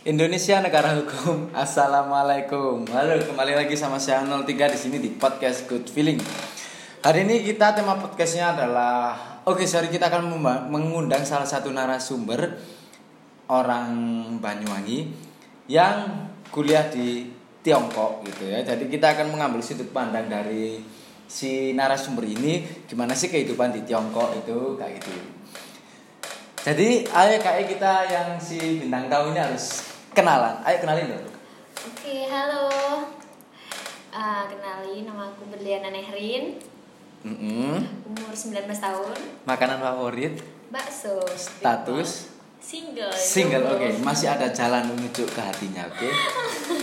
Indonesia negara hukum. Assalamualaikum. Halo, kembali lagi sama saya 03 di sini di podcast Good Feeling. Hari ini kita tema podcastnya adalah Oke, sorry kita akan mengundang salah satu narasumber orang Banyuwangi yang kuliah di Tiongkok gitu ya. Jadi kita akan mengambil sudut pandang dari si narasumber ini gimana sih kehidupan di Tiongkok itu kayak gitu. Jadi ayo kayak kita yang si bintang tamu ini harus kenalan. Ayo kenalin dulu. Oke, halo. Ah, kenalin nama aku Berliana Nehrin, Mm-mm. umur 19 tahun, Makanan favorit, bakso. status single. single. Oke, masih ada jalan menuju ke hatinya. Oke.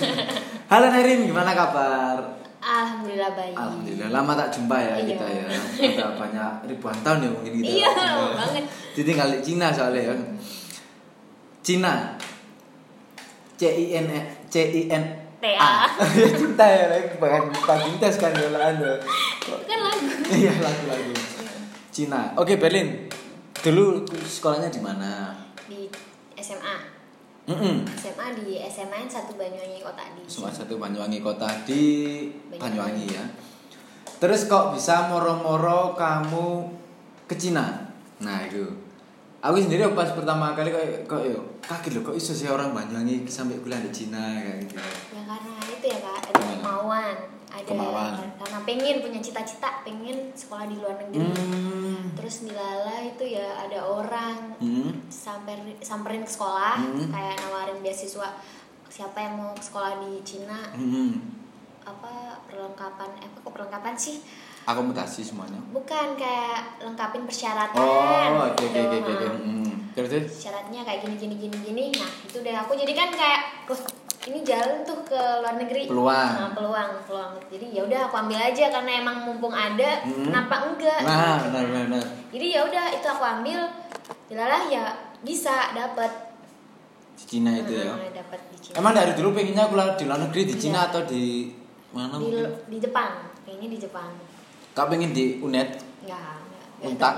Halo Nerin, gimana kabar? Alhamdulillah baik. Alhamdulillah lama tak jumpa ya Iya. kita ya. Udah banyak ribuan tahun ya mungkin kita. Iya, lama banget. Ditinggal di Cina soalnya ya. Cina. C I N E C I N TA. Cinta ya, lagi bahkan pagi tes kan ya lah, Anda. Kan lagu. Iya lagu-lagu. Cina. Oke Berlin. Dulu sekolahnya di mana? Di SMA. Mm SMA di SMA 1 Banyuwangi Kota di. Cuma satu Banyuwangi kota di Banyuwangi ya. Terus kok bisa moro-moro kamu ke Cina? Nah itu. Aku sendiri pas pertama kali kok kok yo kaget loh kok iso sih orang Banyuwangi sampai kuliah di Cina kayak gitu. Ya karena itu ya Kak, ada Gimana? kemauan. Ada Kemauan. karena pengen punya cita-cita, pengen sekolah di luar negeri. Hmm. Terus dilala itu ya ada orang Hmm. sampai samperin ke sekolah Hmm. kayak nawarin beasiswa siapa yang mau sekolah di Cina Hmm. apa perlengkapan eh, apa kok perlengkapan sih Akomodasi semuanya. bukan kayak lengkapin persyaratan Oh, oke oke gitu. oke oke. Nah, Hmm. Terus terus. syaratnya kayak gini gini gini gini nah itu deh aku jadi kan kayak "Loh, ini jalan tuh ke luar negeri Peluang. nah, peluang peluang jadi ya udah aku ambil aja karena emang mumpung ada Hmm. kenapa enggak Nah, Gitu. benar benar. benar. jadi ya udah itu aku ambil jalalah ya bisa dapat Di Cina itu ya. Nah, dapat di Cina Emang dari dulu pengennya kuliah di luar negeri di Iya. Cina atau di mana di, mungkin? di Jepang kayaknya di Jepang Kau pengen di UNED? Enggak, enggak. Untak?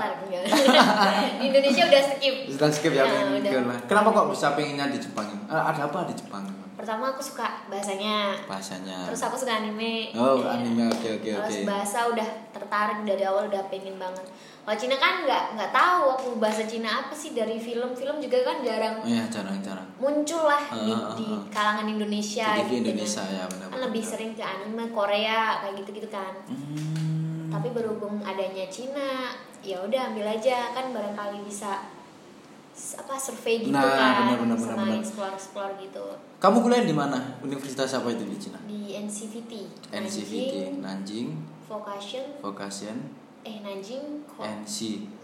di Indonesia udah skip. Sudah skip ya Nah, pengen udah. Kenapa kok bisa pengennya di Jepang? Eh, ada apa di Jepang? Pertama aku suka bahasanya. Bahasanya. Terus aku suka anime. Oh, Iya. anime oke oke Terus oke. bahasa udah tertarik dari awal udah pengen banget. Kalau Cina kan nggak nggak tahu aku bahasa Cina apa sih dari film-film juga kan jarang Oh iya, jarang-jarang. muncul lah di, Ah, ah, di ah. kalangan Indonesia. Di gitu Indonesia kan. ya benar. Kan lebih sering ke anime Korea kayak gitu-gitu kan. Hmm. Tapi berhubung adanya Cina ya udah ambil aja kan barangkali bisa apa survei gitu Nah, kan benar, benar, sama benar. explore explore gitu Kamu kuliah di mana? Universitas apa itu di Cina? di NCVT NCVT, Nanjing Nanjing Vocation Vocation eh Nanjing Co- NC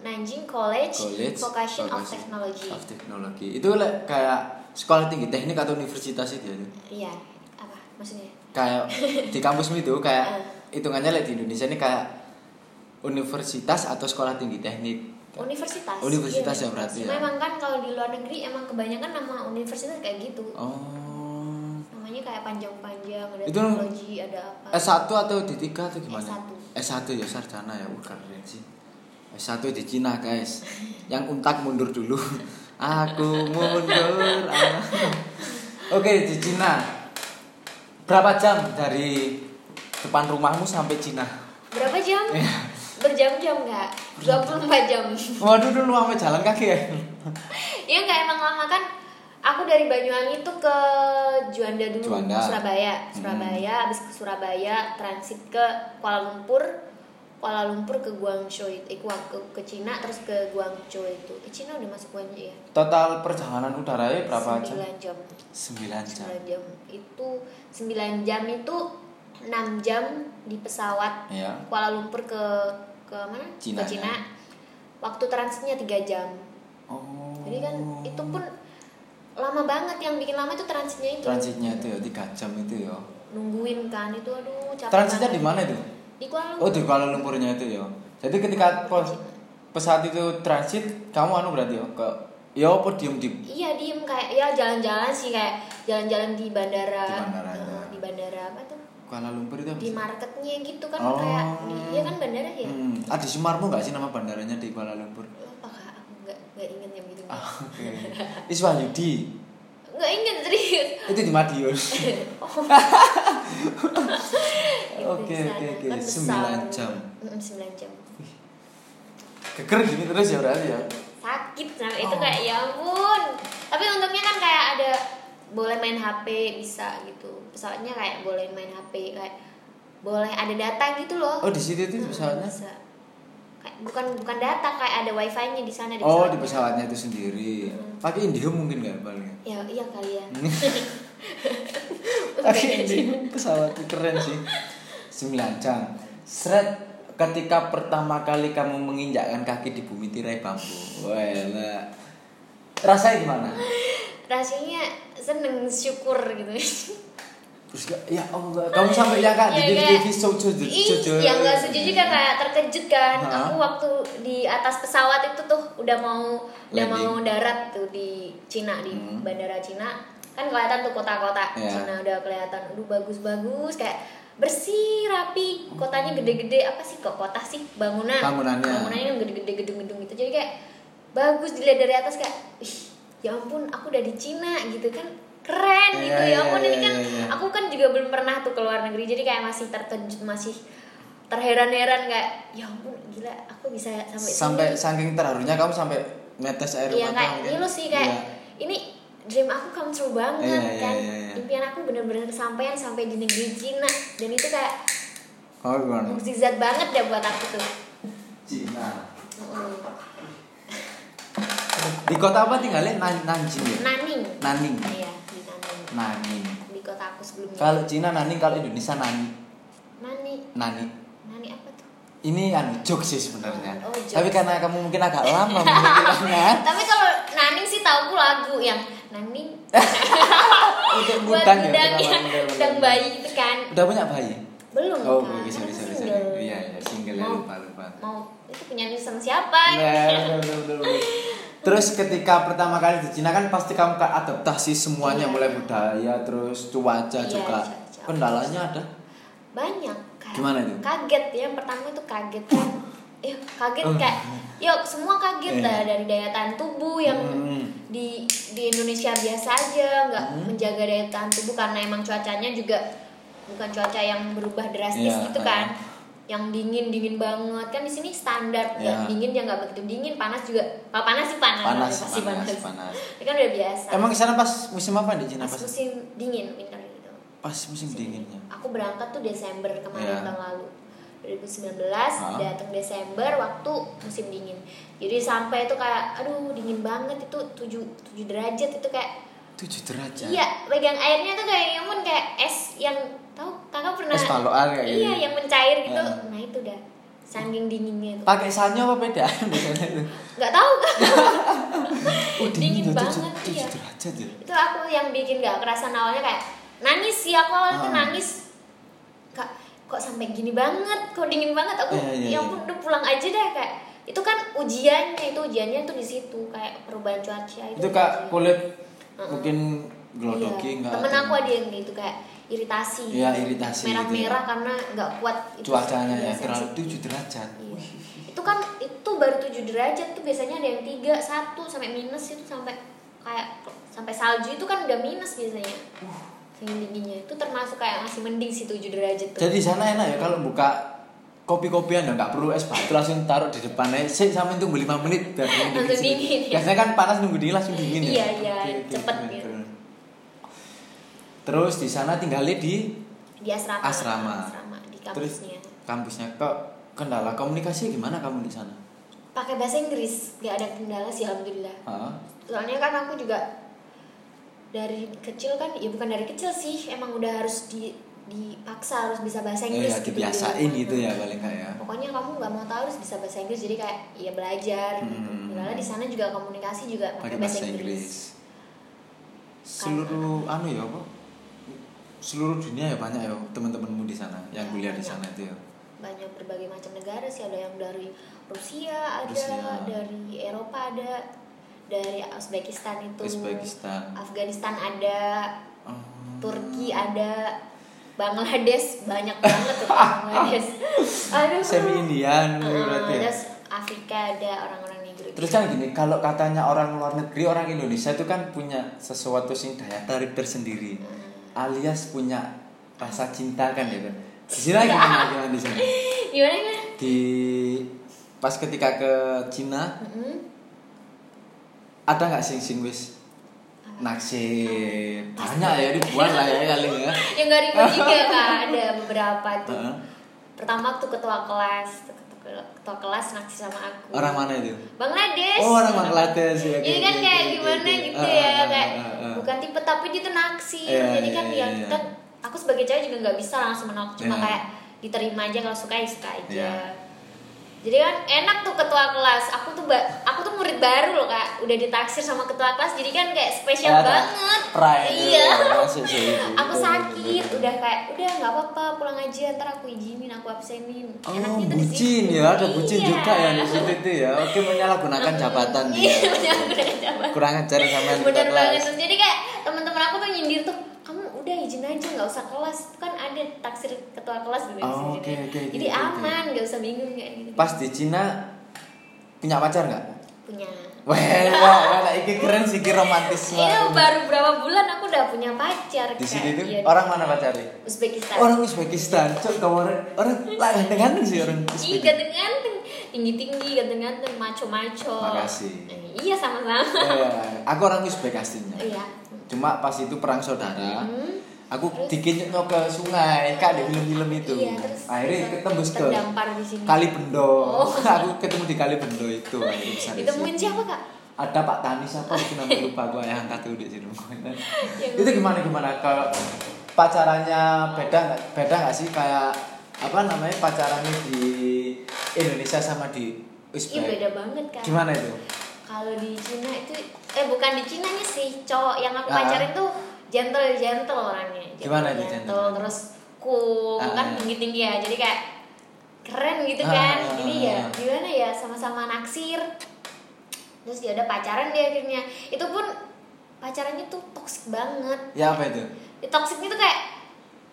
Nanjing College, College Vocation, of Vocation Technology of Technology. Itu kayak sekolah tinggi teknik atau universitas itu ya? iya apa maksudnya kayak di kampusmu itu kayak Eh. hitungannya like, di Indonesia ini kayak universitas atau sekolah tinggi teknik? Universitas. Universitas Iya, ya berarti ya. emang kan kalau di luar negeri emang kebanyakan nama universitas kayak gitu. Oh. Namanya kayak panjang-panjang ada Itu teknologi ada apa. S1 atau D3 atau gimana? S1. S1 ya sarjana ya. Uh, keren sih. S1 di Cina guys. Yang untak mundur dulu. Aku mundur. Ah. oke di Cina. Berapa jam dari depan rumahmu sampai Cina? Berapa jam? Iya. Berjam-jam nggak 24 jam. Waduh dulu sampai jalan kaki ya? Ya nggak emang lama. Kan aku dari Banyuwangi tuh ke Juanda dulu Juanda. Surabaya. Hmm. Surabaya habis ke Surabaya transit ke Kuala Lumpur. Kuala Lumpur ke Guangzhou itu eh, ke, ke Cina terus ke Guangzhou itu. Eh, Cina udah masuk Guangzhou ya? Total perjalanan udaranya berapa jam? 9 jam. 9 jam. 9 jam. Itu 9 jam itu 6 jam di pesawat ya Kuala Lumpur ke ke mana? Cina, ke Cina. Waktu transitnya 3 jam. oh Jadi kan itu pun lama banget yang bikin lama itu transitnya itu. transitnya itu ya 3 jam itu ya Nungguin kan itu aduh capek. transitnya di mana itu Di Kuala oh Lumpur. di Kuala Lumpurnya itu ya jadi ketika pos pesawat itu transit kamu anu berarti ya ke ya apa diem diem Iya diem kayak ya jalan-jalan sih kayak jalan-jalan di bandara. Di bandaranya. Eh, di bandara apa tuh? Kuala Lumpur itu apa Di marketnya gitu kan Oh. kayak di, iya kan bandara ya. Hmm. Ada Sumarmo nggak sih nama bandaranya di Kuala Lumpur? Lupa kak aku nggak nggak inget yang gitu. Ah, Oke. Iswahyudi. nggak ingat serius Itu di Madiun. oh. Oke, oke, oke. Sembilan jam. Sembilan jam Keker gini terus ya berarti ya. sakit sampai itu Oh. kayak ya ampun tapi untungnya kan kayak ada boleh main HP bisa gitu pesawatnya kayak boleh main HP kayak boleh ada data gitu loh Oh, di situ itu Mm, pesawatnya. bisa. kayak bukan bukan data kayak ada wifi-nya di sana di Oh, pesawatnya. di pesawatnya itu sendiri. Hmm. Pakai Indigo mungkin nggak paling. ya iya kali ya Pakai Indigo pesawat itu keren sih. 9 jam. Seret ketika pertama kali kamu menginjakkan kaki di bumi tirai bambu. Wah, rasanya gimana? Rasanya seneng syukur gitu Terus gak, ya Allah, kamu sampai ya kak Ya, di TV sojo Ih, sojo. yang gak setuju juga kayak terkejut kan. Hah? Aku waktu di atas pesawat itu tuh udah mau udah Landing. mau darat tuh di Cina di Hmm. bandara Cina. Kan kelihatan tuh kota-kota Iya. Cina udah kelihatan. Aduh bagus-bagus kayak bersih rapi kotanya gede-gede apa sih kok kota sih bangunan Bangunannya. bangunannya gede-gede gedung-gedung gitu jadi kayak bagus dilihat dari atas kayak ih ya ampun aku udah di Cina gitu kan keren Iya, gitu ya iya, ampun ini iya, kan iya, iya. aku kan juga belum pernah tuh ke luar negeri jadi kayak masih terkejut masih terheran-heran kayak ya ampun gila aku bisa sampai sampai sini saking terharunya kamu sampai netes air iya mata kayak mungkin. ngilu sih kayak Iya. ini dream aku come true banget Iya, iya, kan iya, iya. impian aku bener-bener kesampaian sampai di negeri Cina dan itu kayak Oh, gimana? mukjizat banget deh buat aku tuh Cina. Mm. Di kota apa tinggalnya? Nan Nanjing ya? Naning Naning. iya di Naning Naning. di kota aku sebelumnya Kalau Cina Naning, kalau Indonesia Nani. Nani Nani. Nani apa tuh Ini anu joke sih sebenarnya. Oh, jokes. Tapi karena kamu mungkin agak lama memikirkannya, tapi kalau Naning sih tauku lagu yang Naning untuk buat mudang ya. udang kenapa ya bayi itu kan Udah punya bayi? belum Oh, kan sorry, single. sorry. Iya, iya, single ya, lupa, lupa. mau itu punya nisan siapa Nah, bener, bener, bener. Terus ketika pertama kali di Cina kan pasti kamu kan adaptasi semuanya Iya. mulai budaya terus cuaca Iya, juga. cuaca. Kendalanya ada. banyak kayak Gimana itu? kaget ya yang pertama itu kaget kan ya kaget Oh. kayak yuk semua kaget Iya. lah dari daya tahan tubuh yang Hmm. di di Indonesia biasa aja nggak Hmm. menjaga daya tahan tubuh karena emang cuacanya juga bukan cuaca yang berubah drastis Iya, gitu iya. kan yang dingin dingin banget kan di sini standar Iya. nggak dingin ya nggak begitu dingin panas juga kalau panas sih panas Panas, pasti panas, panas, panas. Ini kan udah biasa Emang di sana pas musim apa di Cina pas pas? musim dingin winter gitu Pas musim dinginnya. aku berangkat tuh Desember kemarin Iya. tahun lalu 2019 Ah. datang Desember waktu musim dingin jadi sampai itu kayak aduh dingin banget itu 7 7 derajat itu kayak 7 derajat. iya pegang airnya tuh kayak yang kayak es yang tahu kakak pernah Es iya gitu. yang mencair gitu Ah. nah itu dah saking dinginnya itu Pakai sanyo apa beda biasanya itu? nggak tahu kan Oh, Dingin banget, 7 iya. ya. itu aku yang bikin gak kerasa awalnya kayak nangis sih aku awalnya tuh Ah. nangis kak kok sampai gini banget kok dingin banget aku Iya, iya, ya iya. ampun udah pulang aja deh kayak itu kan ujiannya itu ujiannya tuh di situ kayak perubahan cuaca itu Itu kak kulit Uh-uh. mungkin gelodoki Iya. enggak? temen aku ada yang gitu kayak iritasi Iya, iritasi merah-merah gitu. karena nggak kuat itu Cuacanya ya terlalu. 7 derajat. Iya. itu kan itu baru 7 derajat tuh biasanya ada yang 3, 1 sampai minus itu sampai kayak sampai salju itu kan udah minus biasanya saking dinginnya itu termasuk kayak masih mending sih 7 derajat tuh Jadi di sana enak ya kalau buka kopi-kopian ya nggak perlu es batu langsung taruh di depannya. Sih sampai tunggu 5 menit biar Langsung dingin, ya. Biasanya kan panas nunggu dingin langsung dingin ya. Iya, iya, cepet gitu. Terus di sana tinggalnya di di asrama Asrama. asrama di Terus? kampusnya kampusnya. Kok kendala komunikasi gimana kamu di sana? pakai bahasa Inggris gak ada kendala sih alhamdulillah Hah? soalnya kan aku juga dari kecil kan ya bukan dari kecil sih emang udah harus di dipaksa harus bisa bahasa Eh, Inggris ya gitu di dibiasain rumah. gitu ya paling nggak ya. pokoknya kamu nggak mau tahu harus bisa bahasa Inggris jadi kayak ya belajar Hmm. gitu di sana juga komunikasi juga Pakai pakai bahasa Inggris. Seluruh anu ya apa? Seluruh dunia ya banyak ya teman-temanmu di sana yang Ya, kuliah di sana itu ya. banyak berbagai macam negara sih ada yang dari Rusia ada Rusia. dari Eropa ada dari Uzbekistan itu Uzbekistan. Afghanistan ada Oh. Turki ada Bangladesh banyak banget tuh Bangladesh aduh Semi Indian Uh, berarti ya. terus Afrika ada orang-orang negeri terus kan gini kalau katanya orang luar negeri orang Indonesia itu kan punya sesuatu sing daya tarik tersendiri alias punya rasa cinta kan ya kan di sini lagi gimana gimana di sini. Gimana gimana? Di pas ketika ke Cina Mm-mm. ada nggak sing sing wis naksir. Banyak ya ribuan lah ya kali ya. Ya nggak ribet juga kak. Ada beberapa. Tuh Heeh. pertama tuh ketua kelas ketua, ketua kelas naksir sama aku. Orang mana itu? Bangladesh. Oh orang Bangladesh. Ya jadi kan kayak gimana gitu ya kayak bukan tipe tapi dia tuh naksir Iya, jadi kan iya, ya iya. kita aku sebagai cewek juga nggak bisa langsung menolak cuma Iya. kayak diterima aja kalau suka ya suka aja Iya. Jadi kan enak tuh ketua kelas. Aku tuh ba- aku tuh murid baru loh kak. Udah ditaksir sama ketua kelas jadi kan kayak spesial banget. pride iya. aku sakit udah kayak udah nggak apa-apa pulang aja ntar aku izinin aku absenin. Oh, Enaknya tuh di bucin ya, ada bucin Iya. juga ya di situ itu ya. Oke, menyalahgunakan jabatan iya dia. menyalahgunakan jabatan. Kurang ajar sama bener banget. Kelas. Jadi kayak teman-teman aku tuh nyindir tuh kamu udah izin aja nggak usah kelas kan ada taksir ketua kelas di Oh, oke, oke, jadi oke. aman nggak usah bingung kayak gitu Pas di Cina punya pacar nggak? punya Wah, wah, wah, iki keren sih, romantis banget. baru berapa bulan aku udah punya pacar Di sini tuh iya, orang mana pacarnya? Uzbekistan Orang Uzbekistan. Cok, kamu orang orang lah ganteng-ganteng sih orang Ih, Uzbekistan. ganteng-ganteng, tinggi-tinggi, ganteng-ganteng, maco-maco. Makasih. Eh, iya sama-sama. Eh, aku orang Uzbek aslinya. Iya. Cuma pas itu perang saudara, Hmm. aku dikinyut ke sungai, kak di film-film itu. Iya, Akhirnya ketembus ke terdampar di sini. Kali Bendo. Oh. aku ketemu di Kali Bendo itu. Ditemuin siapa kak? Ada Pak Tani siapa itu namanya lupa gue yang angkat tuh di sini. Itu gimana gimana ke pacarannya beda nggak beda nggak sih kayak apa namanya pacarannya di Indonesia sama di Iya Uzbek? beda banget kan. Gimana itu? Kalau di Cina itu, eh bukan di Cina nya sih, cowok yang aku Ah. pacarin tuh gentle gentle orangnya. Gentle, Gimana itu gentle? Terus cool, Ah. kan tinggi tinggi ya. Jadi kayak keren gitu Ah. kan. Jadi ya gimana ya sama-sama naksir. Terus dia ada pacaran dia akhirnya. Itu pun pacarannya tuh toxic banget. Ya apa itu? Di toksiknya tuh kayak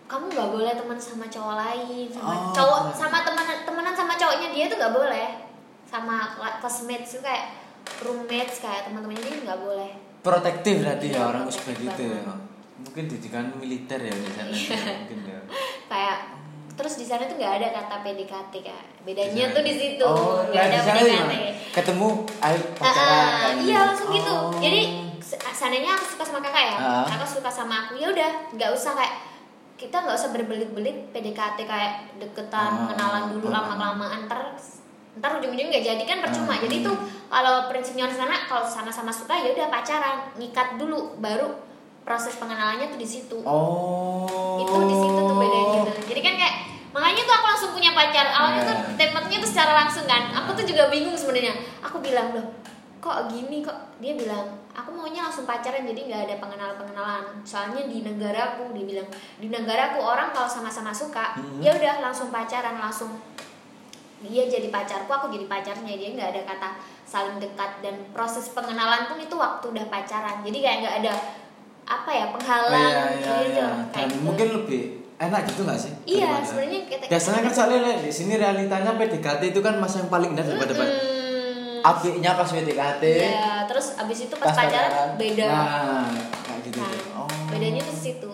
kamu nggak boleh teman sama cowok lain sama Oh, cowok keren. sama teman temenan sama cowoknya dia tuh nggak boleh sama classmates tuh kayak roommates kayak teman-temannya dia nggak boleh Protektif berarti ya Iya, orang Uzbek itu ya. Mungkin didikan militer ya di sana Iya. mungkin ya. kayak terus di sana tuh nggak ada kata PDKT kak bedanya tuh di situ Oh, nggak nah, ada PDKT? Ketemu ayo Ah, pacaran. ah, iya langsung gitu Oh. jadi se- seandainya aku suka sama kakak ya Ah. kakak suka sama aku ya udah nggak usah kayak kita nggak usah berbelit-belit PDKT kayak deketan pengenalan dulu Ah. lama kelamaan ntar ntar ujung-ujungnya nggak jadi kan percuma jadi tuh kalau prinsipnya di sana kalau sama-sama suka ya udah pacaran ngikat dulu baru proses pengenalannya tuh di situ. Oh. itu di situ tuh bedanya. Tuh jadi kan kayak makanya tuh aku langsung punya pacar. Awalnya tuh Nah. tembaknya tuh secara langsung kan. Aku tuh juga bingung sebenarnya. Aku bilang loh kok gini? Kok? Dia bilang aku maunya langsung pacaran jadi nggak ada pengenalan pengenalan soalnya di negaraku dia bilang. Di negaraku orang kalau sama-sama suka Hmm. ya udah langsung pacaran langsung dia jadi pacarku aku jadi pacarnya dia nggak ada kata saling dekat dan proses pengenalan pun itu waktu udah pacaran jadi kayak nggak ada apa ya Oh, penghalang iya, iya, gitu iya. Dan gitu. mungkin lebih enak gitu gak sih? Iya, sebenarnya kita Biasanya kan soalnya Le, di sini realitanya PDKT itu kan masa yang paling indah daripada Hmm, Apiknya pas PDKT. Iya, terus abis itu pas, pacaran beda. Nah, kayak gitu. Nah. Oh. bedanya tuh situ.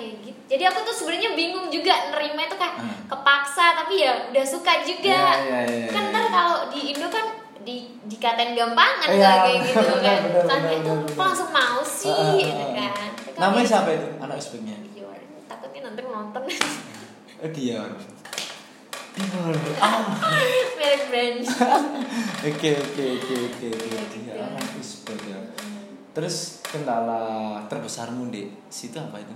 Ya gitu. Jadi aku tuh sebenarnya bingung juga nerima itu kayak Hmm. kepaksa tapi ya udah suka juga. Iya, iya, iya, kan iya. ntar kalau di Indo kan di dikatain gampangan Iya, kalau kayak gitu kan. bener, Soalnya bener, itu bener, kok langsung mau sih ah, gitu kan. Namanya di- siapa itu? Anak Uzbeknya. Dior. Takutnya nanti nonton Oh, Dior. Dior. Ah. merek brand. Oke, oke, oke, oke, gitu. Dior anak Uzbek ya. Terus kendala terbesarmu di situ apa itu?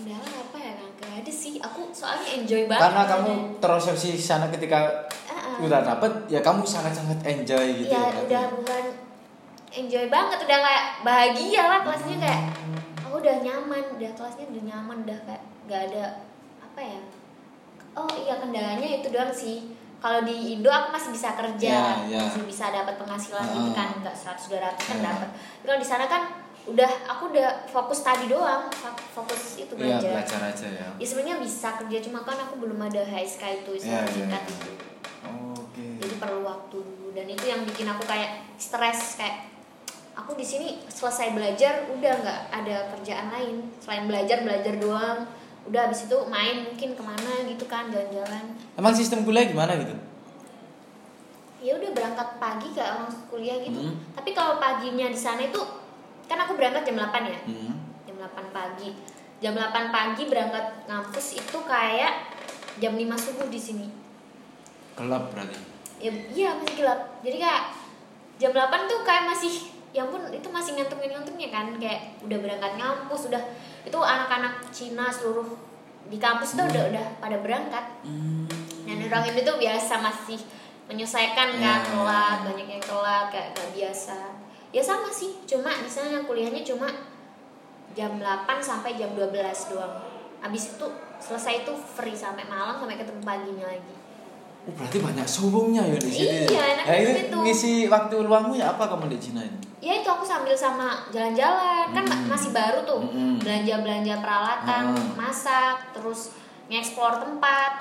Kendala apa ya Kak? Gak ada sih. Aku soalnya enjoy banget. Karena kamu terobsesi sana ketika Ah, ah. udah dapet ya kamu sangat-sangat enjoy gitu ya berarti. udah bukan enjoy banget udah kayak bahagia lah kelasnya kayak aku udah nyaman udah kelasnya udah nyaman udah kayak nggak ada apa ya oh iya kendalanya itu doang sih kalau di Indo aku masih bisa kerja Ya, ya. masih bisa dapat penghasilan Ah. gitu kan nggak 100 200 kan Ya. dapat kalau di sana kan udah aku udah fokus tadi doang fo- fokus itu Iya, belajar belajar aja ya. ya sebenarnya bisa kerja cuma kan aku belum ada HSK itu iya, sertifikat iya. itu Oke. jadi perlu waktu dulu dan itu yang bikin aku kayak stres kayak aku di sini selesai belajar udah nggak ada kerjaan lain selain belajar belajar doang udah habis itu main mungkin ke mana gitu kan jalan-jalan Emang sistem kuliah gimana gitu? ya udah berangkat pagi kayak orang kuliah gitu Hmm. tapi kalau paginya di sana itu kan aku berangkat jam 8 ya Hmm. jam 8 pagi jam 8 pagi berangkat ngampus itu kayak jam 5 subuh di sini Gelap berarti. ya iya masih gelap jadi kayak jam 8 tuh kayak masih ya ampun itu masih ngantungin ngantungnya kan kayak udah berangkat ngampus udah itu anak-anak Cina seluruh di kampus tuh udah udah pada berangkat Hmm. dan orang Indo tuh biasa masih menyesuaikan kan Ya. telat banyak yang telat kayak gak biasa ya sama sih cuma di sana kuliahnya cuma jam 8 sampai jam 12 doang abis itu selesai itu free sampai malam sampai ketemu paginya lagi Oh, berarti banyak subuhnya ya di sini. Iya, enak Ya, gitu. ngisi waktu luangmu ya apa kamu di Cina ini? ya itu aku sambil sama jalan-jalan kan Hmm. masih baru tuh Hmm. belanja-belanja peralatan Hmm. masak terus ngeksplor tempat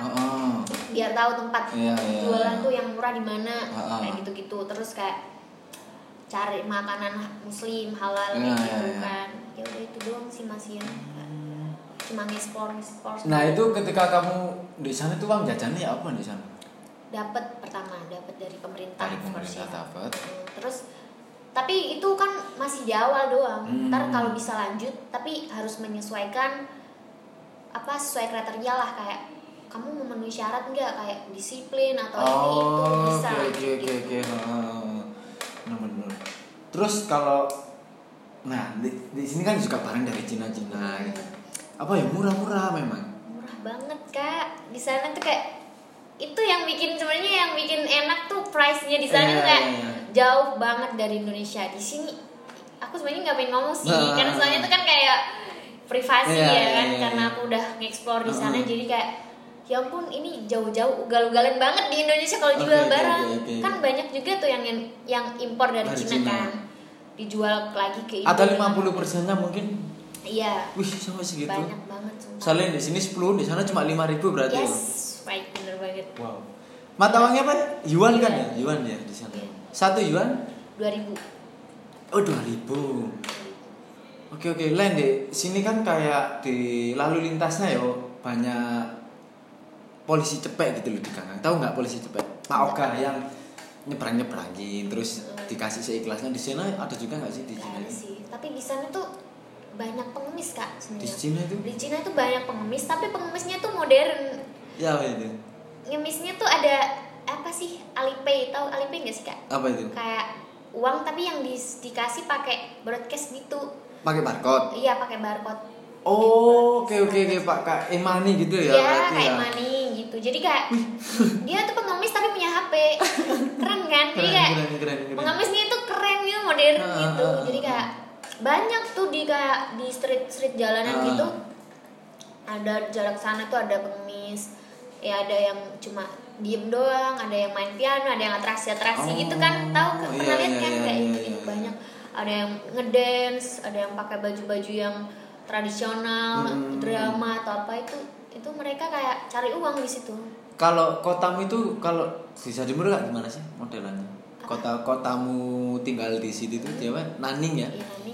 biar tahu tempat Iya, iya, jualan tuh yang murah di mana kayak gitu-gitu terus kayak cari makanan muslim halal iya, gitu iya. kan ya udah itu doang sih masih ya cuma ngeksplor ngeksplor Nah, itu ketika kamu di sana tuh uang jajannya apa di sana? dapat pertama dapat dari pemerintah Dari course pemerintah ya. dapat. Hmm, terus tapi itu kan masih di awal doang Hmm. ntar kalau bisa lanjut tapi harus menyesuaikan apa sesuai kriteria lah kayak kamu memenuhi syarat nggak kayak disiplin atau ini itu Oh, bisa oke lanjut oke oke gitu. Terus kalau nah di, di sini kan juga barang dari Cina-Cina gitu. Apa ya murah-murah memang. murah banget kak di sana tuh kayak itu yang bikin sebenarnya yang bikin enak tuh price-nya di sana tuh kayak iya, iya. jauh banget dari Indonesia di sini aku sebenarnya nggak pengen ngomong sih Nah. karena soalnya itu kan kayak privasi Iya, ya kan iya, karena aku udah nge-explore di sana Heeh. jadi kayak ya ampun ini jauh-jauh ugal-ugalan banget di Indonesia kalau Oke, jual barang oke, oke. kan banyak juga tuh yang yang impor dari, Dari Cina, Cina. kan dijual lagi ke Atau Indo. 50 persennya mungkin. iya Wih, sampai segitu. banyak banget sumpah. Soalnya di sini 10, di sana cuma 5000 berarti. yes right bener banget Wow. Mata uangnya apa? Yuan kan ya? Yuan ya di sana. Iya. Satu yuan? 2000 Oh, 2000. Oke oke, lain deh. Sini kan kayak di lalu lintasnya yo banyak polisi cepet gitu loh di kanan. Tahu nggak polisi cepet? Pak Oga yang nyebrang nyebrangin terus dikasih seikhlasnya di sana ada juga nggak sih di Cina? ada sih tapi di sana tuh banyak pengemis kak Di Cina itu? di Cina tuh banyak pengemis tapi pengemisnya tuh modern Ya apa itu? ngemisnya tuh ada apa sih Alipay tahu Alipay nggak sih kak Apa itu? kayak uang tapi yang di, dikasih pakai broadcast gitu Pakai barcode. iya pakai barcode Oh, oke oke oke Pak Kak Emani gitu ya Iya berarti kayak ya. money gitu. Jadi kayak dia tuh pengemis tapi punya HP keren kan? Jadi kayak keren, keren, keren. pengemisnya itu keren gitu modern Ah, gitu. ah, ah, jadi kayak banyak tuh di kayak di street street jalanan Ah. gitu. Ada jarak sana tuh ada pengemis. Ya ada yang cuma diem doang ada yang main piano ada yang atraksi atraksi Oh, gitu kan. Tahu kan? Iya, pernah lihat iya, kan iya, kayak iya, gitu, iya, iya. banyak. Ada yang ngedance ada yang pakai baju baju yang tradisional Hmm. drama atau apa itu itu mereka kayak cari uang di situ Kalau kotamu itu kalau bisa dimulai nggak gimana sih modelannya? Kota kotamu tinggal di situ itu dia apa? Naning ya? ya ini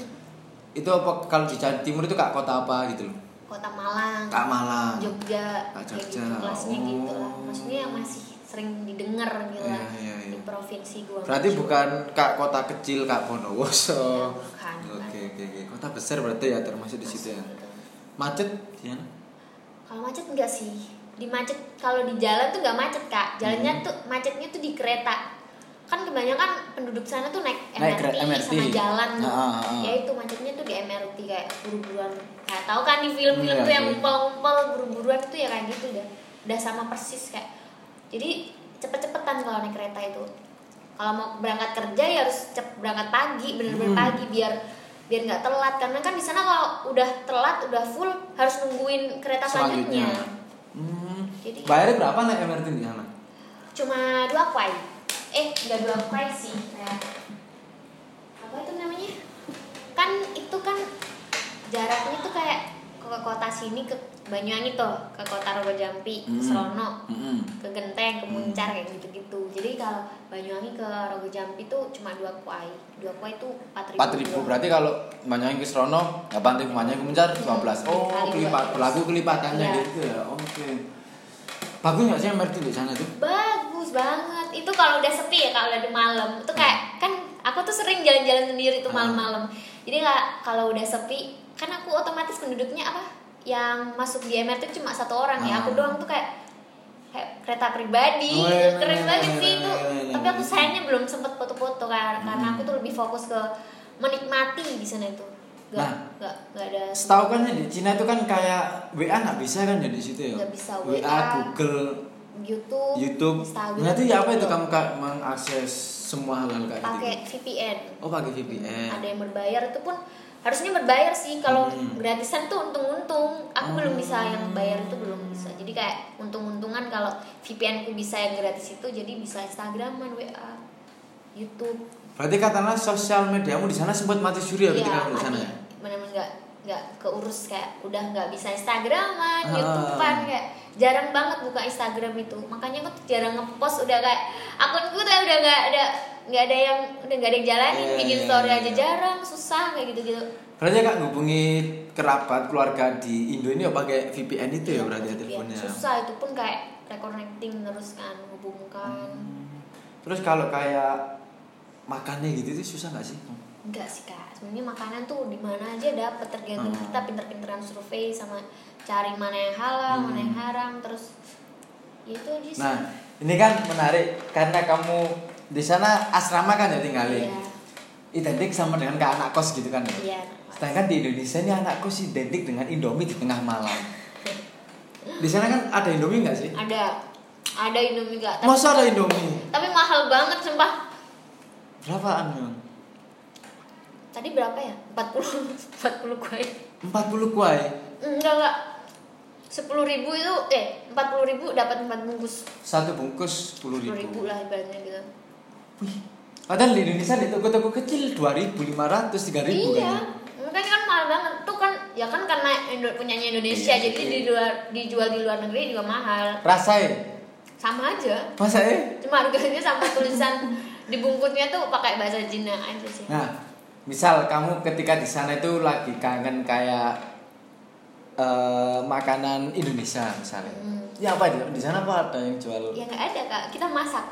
Itu apa kalau di Jawa Timur itu kak kota apa gitu loh? kota Malang Kak Malang. Jogja Kak kayak Jogja, gitu kelasnya oh. gitu lah maksudnya yang masih sering didengar gitu lah Iya, iya, iya. di provinsi gua Berarti bukan kak kota kecil kak Bondowoso. Iya, bukan, bukan. Oke oke oke. Kota besar berarti ya termasuk di situ ya. Gitu. Macet ya? Kalau macet enggak sih di macet kalau di jalan tuh nggak macet kak jalannya Hmm. tuh macetnya tuh di kereta kan kebanyakan penduduk sana tuh naik Naik MRT, kere- MRT. sama jalan Ah, ah, ah. ya itu macetnya tuh di MRT kayak buru-buruan kayak tahu kan di film-film Iya, tuh yang iya. ngumpul-ngumpul buru-buruan tuh ya kayak gitu udah udah sama persis kayak jadi cepet-cepetan kalau naik kereta itu kalau mau berangkat kerja ya harus cep berangkat pagi bener-bener Hmm. pagi biar biar nggak telat. Karena kan di sana kalau udah telat udah full harus nungguin kereta selanjutnya, Hmm. Jadi- Bayarnya berapa naik MRT di sana? cuma dua kuai. Eh nggak dua kuai sih. Kayak apa itu namanya? Kan itu kan jaraknya tuh kayak ke kota sini ke Banyuwangi tuh ke kota Rogo Jampi ke Hmm. Serono Mm-mm. ke Genteng ke Muncar kayak gitu-gitu. Jadi kalau Banyuwangi ke Rogo Jampi tuh cuma dua kuai. Dua kuai itu empat ribu. Empat ribu. Berarti kalau banyak ke Serono delapan ribu banyak ke Mencar dua belas oh kelipat. Berlaku kelipatannya Iya. gitu ya. Oke. Bagus nggak sih MRT di sana tuh? Bagus banget. Itu kalau udah sepi ya kalau udah di malam. Itu kayak kan aku tuh sering jalan-jalan sendiri tuh Hmm. malam-malam. Jadi lah kalau udah sepi kan aku otomatis penduduknya apa yang masuk di MRT cuma satu orang ya aku Hmm. doang tuh kayak kayak kereta pribadi Wih, keren wih, banget wih, sih wih, itu wih, tapi aku sayangnya belum sempet foto-foto kan karena Hmm. aku tuh lebih fokus ke menikmati di sana itu nggak Nah. nggak nggak ada Setahu kan ya di Cina itu kan kayak WA nggak bisa kan ya di situ ya? Nggak bisa, WA, WA, Google, YouTube YouTube. Instagram Berarti ya apa itu kamu kak mengakses semua hal-hal kayak pakai gitu? VPN Oh pakai VPN. ada yang berbayar itu pun harusnya berbayar sih kalau Hmm. gratisan tuh untung-untung aku Oh. belum bisa yang bayar itu belum bisa jadi kayak untung-untungan kalau VPN ku bisa yang gratis itu jadi bisa Instagraman WA YouTube Berarti katakanlah sosial mediamu di sana sempat mati suri ya ketika kamu di sana ya? benar-benar nggak nggak keurus kayak udah nggak bisa Instagraman Ah. YouTubean kayak jarang banget buka Instagram itu makanya aku tuh jarang ngepost udah kayak akunku tuh udah nggak ada nggak ada yang udah nggak ada yang jalanin Iya, bikin iya, story iya, aja iya. jarang susah kayak gitu gitu Berarti kak ngubungi kerabat keluarga di Indo ini ya pakai VPN itu ya berarti ya teleponnya. susah itu pun kayak reconnecting terus kan hubungkan Hmm. Terus kalau kayak makannya gitu itu susah nggak sih? enggak sih kak sebenarnya makanan tuh di mana aja dapat tergantung Hmm. kita pinter-pinteran survei sama cari mana yang halal mana yang haram terus ya itu aja sih Nah, ini kan menarik karena kamu di sana asrama kan ya tinggalin. iya Identik sama dengan kayak anak kos gitu kan ya. iya Sedangkan di Indonesia ini anak kos identik dengan Indomie di tengah malam. Di sana kan ada Indomie nggak sih? ada ada Indomie gak tapi, Masa ada Indomie? tapi mahal banget sumpah Berapaan memang? tadi berapa ya 40 40 kuai 40 kuai. enggak enggak sepuluh ribu itu eh empat puluh ribu dapat empat bungkus Satu bungkus 10 sepuluh ribu. ribu lah ibaratnya gitu Padahal di Indonesia di toko-toko kecil 2.500, 3.000 iya kan. makanya kan mahal banget tuh kan ya kan karena Indo punyanya Indonesia Iya, jadi iya. di luar dijual di luar negeri juga mahal Rasain. sama aja Masa eh? cuma harganya sama tulisan di bungkusnya tuh pakai bahasa Cina aja sih Nah, misal kamu ketika di sana itu lagi kangen kayak eh, makanan Indonesia misalnya. Hmm. Ya apa? Di sana apa ada yang jual? ya nggak ada kak kita masak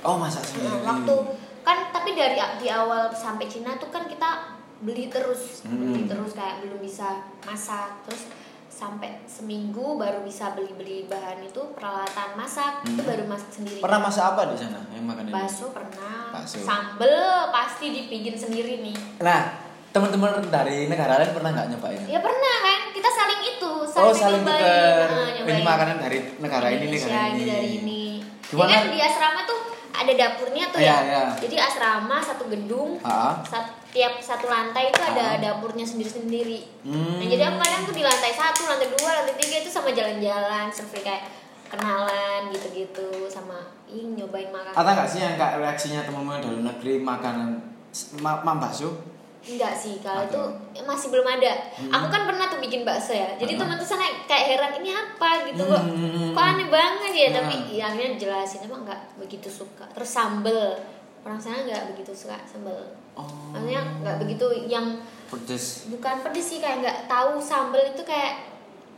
Oh, masak sendiri. Nah, waktu kan tapi dari di awal sampai Cina tuh kan kita beli terus Hmm. beli terus kayak belum bisa masak terus sampai seminggu baru bisa beli-beli bahan itu peralatan masak itu Hmm. baru masak sendiri Pernah masak apa di sana yang makan ini? bakso pernah Bakso. sambel pasti dibikin sendiri nih Nah, teman-teman dari negara lain pernah nggak nyobain? ya pernah kan kita saling itu oh, saling nyobain. Nah, Ini makanan dari negara ini, Indonesia, negara ini ini. dari ini Gimana? ya kan di asrama tuh ada dapurnya tuh ya iya. jadi asrama satu gedung Ah. Sat- tiap satu lantai itu ada Ah. dapurnya sendiri-sendiri. Hmm. Nah jadi aku kadang tuh di lantai satu, lantai dua, lantai tiga itu sama jalan-jalan, survei kayak kenalan gitu-gitu sama ing nyobain makanan. Ada nggak sih yang kayak reaksinya teman-teman dari negeri makanan ma? Enggak sih, kalau itu masih belum ada. Hmm. Aku kan pernah tuh bikin bakso ya. Jadi Ah. teman tuh sana kayak heran ini apa gitu kok. Hmm. Kok aneh banget ya, Ah. tapi ya akhirnya jelasin emang nggak begitu suka. Terus sambel. Orang sana nggak begitu suka sambel. Oh. Maksudnya nggak begitu yang Pedes. bukan pedes sih kayak nggak tahu sambal itu kayak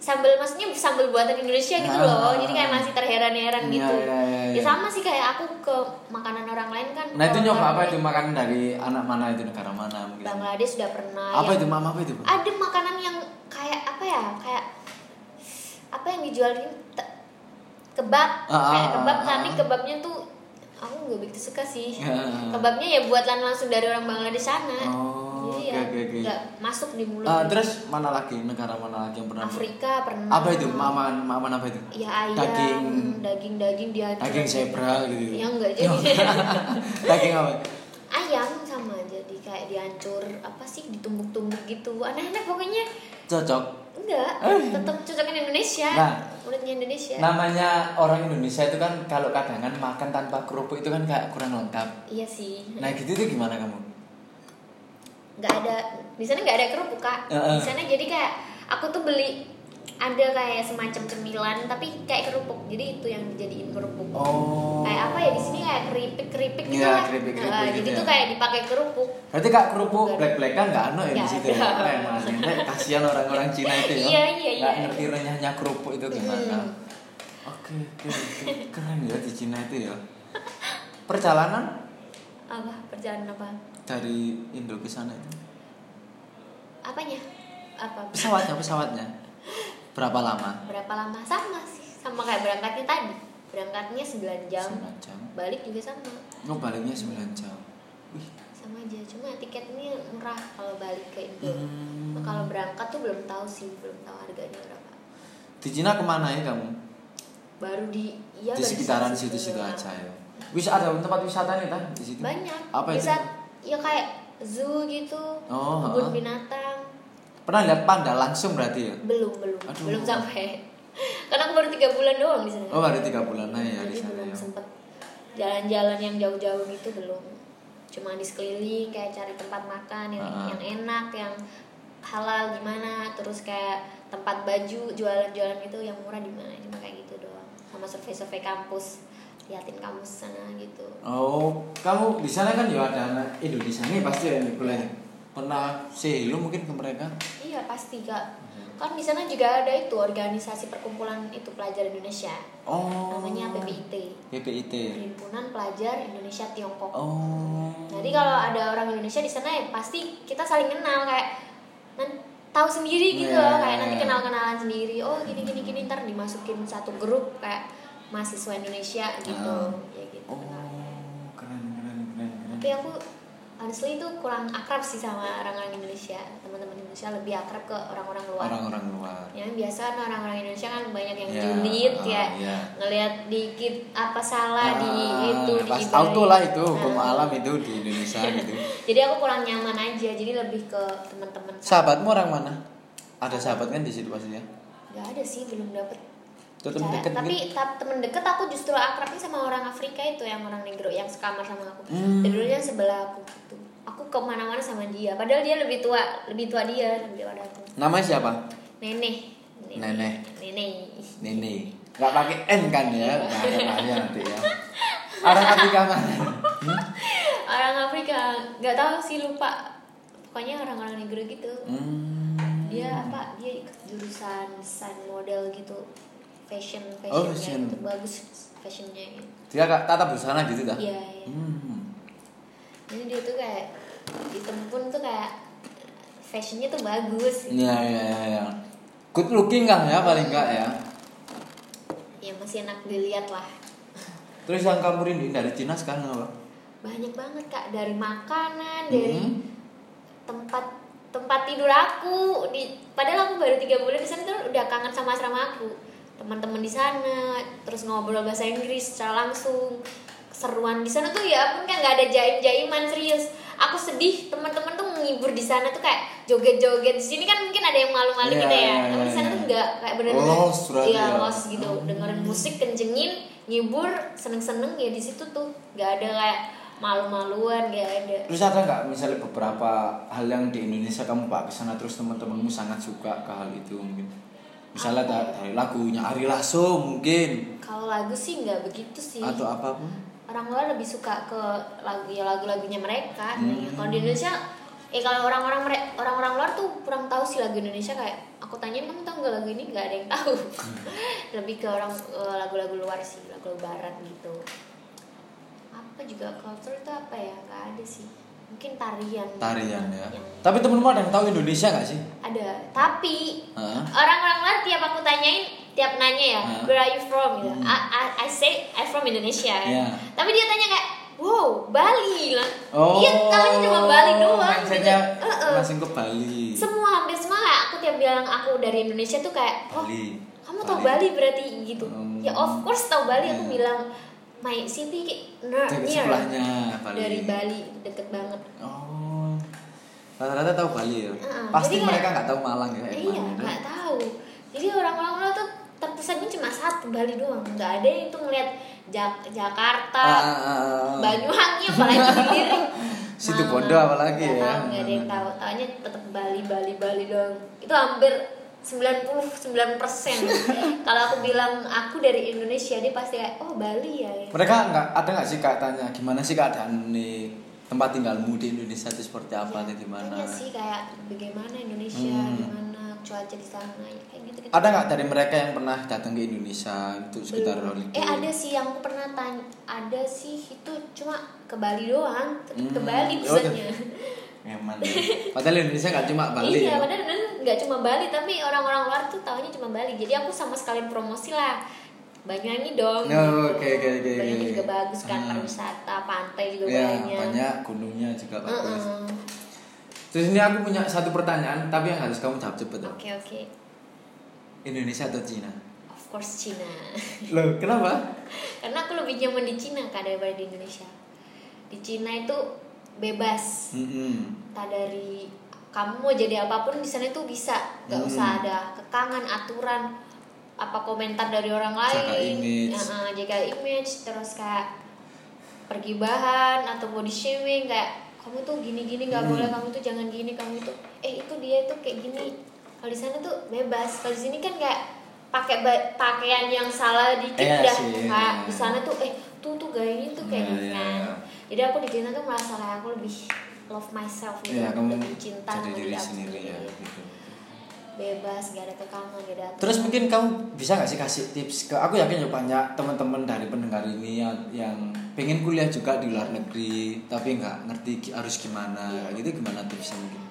sambal maksudnya sambal buatan Indonesia gitu Ah. loh jadi kayak masih terheran-heran Iya, gitu iya, iya, iya. ya sama sih kayak aku ke makanan orang lain kan Nah itu nyoba apa itu makanan dari anak mana itu negara mana mungkin? Bangladesh sudah pernah Apa itu mama apa itu? Ada makanan yang kayak apa ya kayak apa yang dijual ini kebab Ah, kayak ah, kebab ah, tapi ah. kebabnya tuh aku nggak begitu suka sih Ya. kebabnya ya buatan langsung dari orang Bangladesh sana Oh, jadi oke, ya oke, oke. nggak masuk di mulut Ah, terus mana lagi negara mana lagi yang pernah? Afrika pernah Apa itu? Mama mama apa itu? ya ayam Daging daging daging dia daging zebra gitu. ya enggak jadi daging apa? ayam sama jadi kayak dihancur apa sih ditumbuk-tumbuk gitu aneh-aneh pokoknya Cocok. enggak tetap cocokin Indonesia Eh. Nah. mulutnya Indonesia Namanya orang Indonesia itu kan kalau kadangan makan tanpa kerupuk itu kan kayak kurang lengkap. iya sih Nah gitu tuh gimana kamu? Nggak ada di sana nggak ada kerupuk kak di sana jadi kayak aku tuh beli ada kayak semacam cemilan tapi kayak kerupuk jadi itu yang dijadiin kerupuk Oh. kayak apa ya di sini kayak keripik keripik gitu Iya, lah keripik-keripik Nah, gitu jadi ya. tuh kayak dipakai kerupuk Berarti kak kerupuk black black kan nggak ano ya di situ. ya? Emang kasihan orang-orang Cina itu ya. Iya, iya, Nggak iya. ngerti renyahnya kerupuk itu gimana. Hmm. Oke oke oke keren ya di Cina itu ya. Perjalanan apa perjalanan apa dari Indo ke sana itu apanya apa pesawatnya pesawatnya berapa lama? berapa lama sama sih sama kayak berangkatnya tadi berangkatnya 9 jam 9 jam. balik juga sama Oh baliknya 9 jam. Wih. sama aja cuma tiketnya murah kalau balik ke Indo Hmm. Nah, kalau berangkat tuh belum tahu sih belum tahu harganya berapa Di Cina ke mana ya kamu? baru di ya di sekitaran situ situ-situ aja ya. Wis ada tempat wisata nih tah di situ? banyak Apa itu? Ya kayak zoo gitu. Oh, kebun ha-ha. binatang. Pernah lihat panda langsung berarti ya? belum belum. Aduh. belum sampai. Karena aku baru tiga bulan doang di sana. Oh baru tiga bulan aja ya di sana belum ya. sempet jalan-jalan yang jauh-jauh gitu belum. Cuma di sekeliling kayak cari tempat makan yang Ah. yang enak yang halal gimana. Terus kayak tempat baju jualan-jualan gitu yang murah di mana. Cuma kayak gitu doang. Sama survei-survei kampus. Liatin kampus sana gitu. Oh, kamu di sana kan ya ada anak Indonesia nih pasti ya yang kuliah. Pernah say hello mungkin ke mereka? iya pasti kak kan di sana juga ada itu organisasi perkumpulan itu pelajar Indonesia Oh. namanya PPIT PPIT. Himpunan Pelajar Indonesia Tiongkok Oh. Jadi kalau ada orang Indonesia di sana ya pasti kita saling kenal kayak tahu sendiri gitu Iya. loh kayak nanti kenal-kenalan sendiri. Oh gini gini gini ntar dimasukin satu grup kayak mahasiswa Indonesia gitu. Ah. Ya gitu. Oh, keren keren keren keren. Tapi aku honestly itu kurang akrab sih sama orang-orang Indonesia. Teman-teman Indonesia lebih akrab ke orang-orang luar. Orang-orang luar. Yang biasa kan orang-orang Indonesia kan banyak yang Ya, julid ah, ya. ya. Ngelihat dikit apa salah di Ah, itu di pas ibadah. auto lah itu hukum Ah. alam itu di Indonesia gitu. Jadi aku kurang nyaman aja. Jadi lebih ke teman-teman. Sahabatmu orang mana? Ada sahabat kan di situ pastinya. Gak ada sih, belum dapet. Cara- deket tapi mungkin? ta- temen deket aku justru akrabnya sama orang Afrika itu yang orang negro yang sekamar sama aku. Hmm. Dulunya sebelah aku gitu. Aku ke mana-mana sama dia. Padahal dia lebih tua, lebih tua dia lebih tua aku. Namanya siapa? Nenek. Nenek. Nenek. Nene. Gak pakai N kan ya? Bahaya nanti ya. Orang Afrika mana? Hmm? Orang Afrika, nggak tahu sih lupa. Pokoknya orang-orang negro gitu. Hmm. Dia apa? Dia jurusan desain model gitu. Fashion, Oh, fashionnya fashion. gitu. Bagus fashionnya gitu. Dia kak tata busana gitu dah. Iya, iya. Hmm. Jadi dia tuh kayak di Tempun tuh kayak fashionnya tuh bagus. Iya iya iya. Ya. Good looking kan ya paling enggak ya. Ya masih enak dilihat lah. Terus yang kamu rinduin dari Cina sekarang apa? Banyak banget kak dari makanan, dari Hmm. tempat tempat tidur aku. Di padahal aku baru tiga bulan di sana tuh udah kangen sama asrama aku. Teman-teman di sana, terus ngobrol bahasa Inggris secara langsung. Keseruan di sana tuh ya ampun kan nggak ada jaim-jaiman serius. Aku sedih teman-teman tuh menghibur di sana tuh kayak joget-joget di sini kan mungkin ada yang malu-malu Iya, gitu ya. iya, Aku di sana iya. tuh nggak kayak bener-bener Los iya ya. los gitu dengerin musik kencengin ngibur seneng-seneng ya di situ tuh nggak ada kayak malu-maluan nggak ada Terus ada nggak misalnya beberapa hal yang di Indonesia kamu bawa ke sana terus teman-temanmu sangat suka ke hal itu mungkin? Misalnya Apa? lagunya Ari Lasso mungkin. Kalau lagu sih nggak begitu sih. Atau apa pun. orang luar lebih suka ke lagu ya lagu-lagunya mereka. Hmm. kalau di Indonesia eh kalau orang-orang orang-orang luar tuh kurang tahu sih lagu Indonesia. Kayak aku tanyain kamu tahu nggak lagu ini? Nggak ada yang tahu. Lebih ke orang eh, lagu-lagu luar sih lagu barat gitu. Apa juga culture itu apa ya? Nggak ada sih mungkin tarian Tarian ya. Yang- Tapi temenmu ada yang tahu Indonesia nggak sih? ada tapi Hah? orang-orang luar tiap aku tanyain tiap nanya ya Hah? where are you from gitu Hmm. I, I, I say I from Indonesia Iya. tapi dia tanya kayak wow Bali lah Oh, dia tahunya cuma Bali doang gitu. Heeh. langsung ke Bali. semua hampir semua kayak aku tiap bilang aku dari Indonesia tuh kayak oh Bali. kamu tahu Bali berarti gitu Hmm. ya of course tahu Bali aku Iya. bilang my city near, near sebelahnya Bali. dari Bali deket banget Oh. Rata-rata tahu Bali ya. Heeh, Pasti jadi mereka nggak tahu Malang ya. iya ya. nggak tahu jadi orang-orang luar tuh terpusatnya cuma satu Bali doang nggak ada yang tuh ngeliat Jak- Jakarta ah. Banyuwangi apalagi sendiri Situ Malang. Bondo apalagi Nggak ya. tahu, nggak ada yang tahu taunya tetap Bali Bali Bali doang itu hampir 99% kalau aku bilang aku dari Indonesia dia pasti kayak oh Bali ya, ya. Mereka nggak ada nggak sih kak tanya gimana sih keadaan nih tempat tinggalmu di Indonesia itu seperti apa atau gimana? Sih kayak bagaimana Indonesia Hmm. gimana cuaca di sana ya, kayak gitu gitu Ada nggak dari mereka yang pernah datang ke Indonesia untuk sekitar holiday? eh ada sih yang aku pernah tanya ada sih itu cuma ke Bali doang ke Hmm. Bali Oh, Memang. ya. Padahal Indonesia nggak cuma Bali iya ya. padahal bener nggak cuma Bali tapi orang-orang luar tuh taunya cuma Bali jadi aku sama sekalian promosi lah Banyuwangi dong gitu. Oh, oke, oke, oke, Banyuwangi oke. juga bagus kan Hmm. pariwisata pantai juga Ya, banyak banyak gunungnya juga bagus. Heeh. Terus ini aku punya satu pertanyaan, tapi yang harus kamu jawab cepet. oke oke Indonesia atau Cina? of course Cina Loh, kenapa? karena aku lebih nyaman di Cina kan daripada di Indonesia di Cina itu bebas Mm-mm. tak dari kamu mau jadi apa pun di sana itu bisa nggak Hmm. usah ada kekangan aturan apa komentar dari orang Jaga lain image. Ya, eh, jaga image terus kayak pergi bahan atau body shaming kayak kamu tuh gini gini nggak Hmm. boleh kamu tuh jangan gini kamu tuh eh itu dia tuh kayak gini kalau di sana tuh bebas kalau di sini kan kayak pakai pakaian yang salah dikit udah sih, kayak iya. di sana tuh eh tuh tuh gayanya tuh kayak gini iya, kan iya. Jadi aku di Cina tuh merasa kayak aku lebih love myself gitu Iya, kamu lebih cinta jadi diri sendiri ya. gitu. bebas gak ada kekangan gak ada aturan. Terus mungkin kamu bisa gak sih kasih tips ke aku yakin ya banyak teman-teman dari pendengar ini yang, yang pengen kuliah juga di luar negeri tapi nggak ngerti harus gimana Iya. gitu gimana tipsnya mungkin?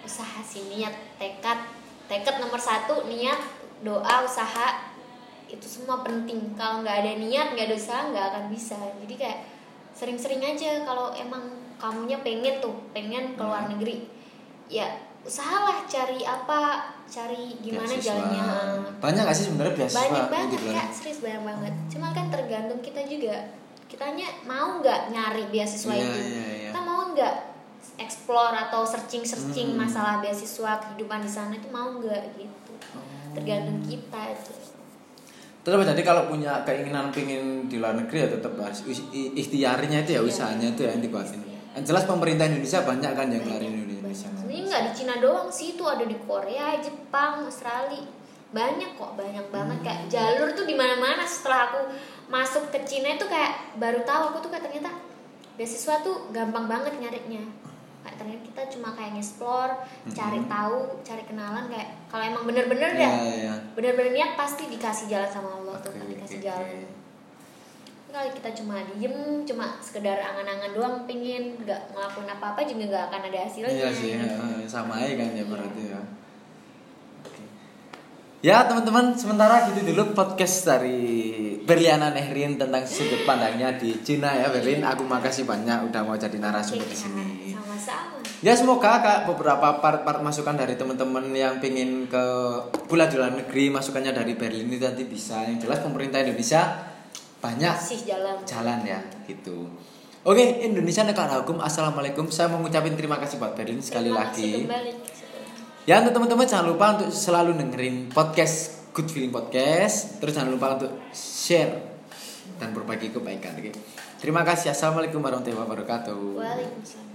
usaha sih niat tekad tekad nomor satu niat doa usaha itu semua penting kalau nggak ada niat nggak ada usaha nggak akan bisa jadi kayak sering-sering aja kalau emang kamunya pengen tuh pengen ke luar Hmm. negeri ya usahalah cari apa cari gimana Beasiswa. jalannya Banyak gak sih sebenarnya beasiswa banyak di banget kak serius banyak banget cuma kan tergantung kita juga kitanya mau nggak nyari beasiswa Iya, itu iya, iya. kita mau nggak explore atau searching searching Hmm. masalah beasiswa kehidupan di sana itu mau nggak gitu Oh. tergantung kita itu Tetap jadi kalau punya keinginan pengen di luar negeri ya tetap harus ikhtiarnya itu ya usahanya itu ya yang dikuatin. Yang jelas pemerintah Indonesia banyak kan yang ngelarin Indonesia. sebenarnya nggak di Cina doang sih itu ada di Korea Jepang Australia banyak kok banyak banget Hmm. kayak jalur tuh di mana mana setelah aku masuk ke Cina itu kayak baru tahu aku tuh kayak ternyata beasiswa tuh gampang banget nyarinya kayak ternyata kita cuma kayak nge-explore cari tahu cari kenalan kayak kalau emang bener-bener Hmm. Iya, ya iya. bener-bener niat pasti dikasih jalan sama Allah tuh Oke, kan dikasih oke, jalan oke. kalau kita cuma diem cuma sekedar angan-angan doang pingin nggak ngelakuin apa-apa juga nggak akan ada hasilnya Iya sih, eh, sama aja kan ya berarti ya. Ya teman-teman, sementara gitu dulu podcast dari Berliana Nehrin tentang sudut pandangnya di Cina ya Berlin. Aku makasih banyak udah mau jadi narasumber di sini. Sama-sama Ya semoga kak beberapa part-part masukan dari teman-teman yang pengen ke kuliah di luar negeri masukannya dari Berlin ini nanti bisa. Yang jelas pemerintah Indonesia banyak masih jalan jalan ya gitu. Oke Indonesia negara hukum. Assalamualaikum. Saya mau ngucapin terima kasih buat Berlin sekali Terima lagi. kembali. Ya untuk teman-teman jangan lupa untuk selalu dengerin podcast Good Feeling Podcast. Terus jangan lupa untuk share dan berbagi kebaikan. Oke. Terima kasih. Assalamualaikum warahmatullahi wabarakatuh. Waalaikumsalam